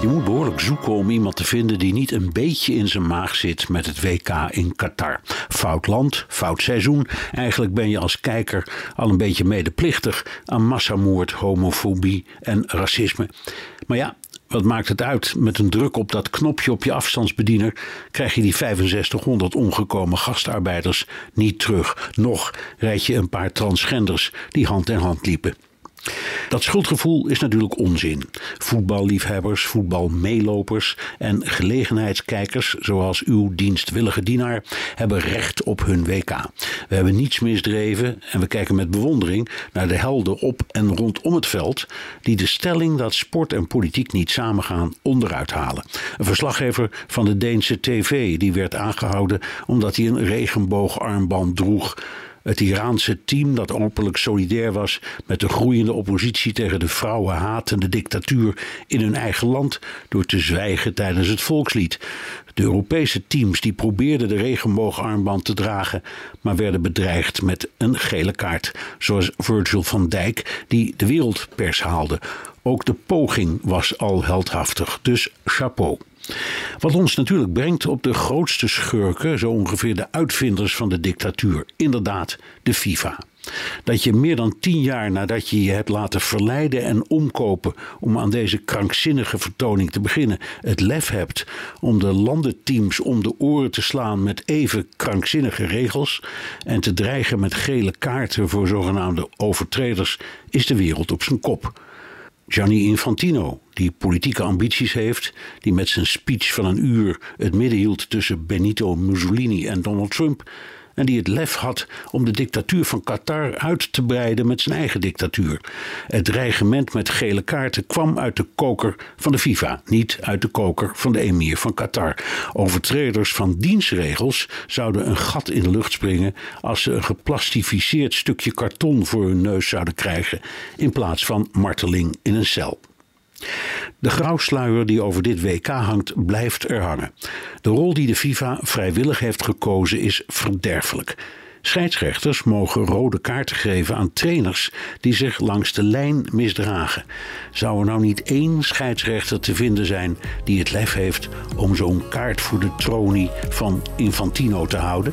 Je moet behoorlijk zoeken om iemand te vinden die niet een beetje in zijn maag zit met het WK in Qatar. Fout land, fout seizoen. Eigenlijk ben je als kijker al een beetje medeplichtig aan massamoord, homofobie en racisme. Maar ja, wat maakt het uit? Met een druk op dat knopje op je afstandsbediener krijg je die 6500 omgekomen gastarbeiders niet terug. Nog rijd je een paar transgenders die hand in hand liepen. Dat schuldgevoel is natuurlijk onzin. Voetballiefhebbers, voetbalmeelopers en gelegenheidskijkers, zoals uw dienstwillige dienaar, hebben recht op hun WK. We hebben niets misdreven en we kijken met bewondering naar de helden op en rondom het veld, die de stelling dat sport en politiek niet samengaan onderuit halen. Een verslaggever van de Deense TV die werd aangehouden omdat hij een regenboogarmband droeg. Het Iraanse team dat openlijk solidair was met de groeiende oppositie tegen de vrouwenhatende dictatuur in hun eigen land door te zwijgen tijdens het volkslied. De Europese teams die probeerden de regenboogarmband te dragen, maar werden bedreigd met een gele kaart, zoals Virgil van Dijk die de wereldpers haalde. Ook de poging was al heldhaftig, dus chapeau. Wat ons natuurlijk brengt op de grootste schurken, zo ongeveer de uitvinders van de dictatuur, inderdaad de FIFA. Dat je meer dan tien jaar nadat je je hebt laten verleiden en omkopen om aan deze krankzinnige vertoning te beginnen, het lef hebt om de landenteams om de oren te slaan met even krankzinnige regels en te dreigen met gele kaarten voor zogenaamde overtreders, is de wereld op zijn kop. Gianni Infantino, die politieke ambities heeft, die met zijn speech van een uur het midden hield tussen Benito Mussolini en Donald Trump, en die het lef had om de dictatuur van Qatar uit te breiden met zijn eigen dictatuur. Het dreigement met gele kaarten kwam uit de koker van de FIFA, niet uit de koker van de emir van Qatar. Overtreders van dienstregels zouden een gat in de lucht springen als ze een geplastificeerd stukje karton voor hun neus zouden krijgen in plaats van marteling in een cel. De grauwsluier die over dit WK hangt, blijft er hangen. De rol die de FIFA vrijwillig heeft gekozen is verderfelijk. Scheidsrechters mogen rode kaarten geven aan trainers die zich langs de lijn misdragen. Zou er nou niet één scheidsrechter te vinden zijn die het lef heeft om zo'n kaart voor de tronie van Infantino te houden?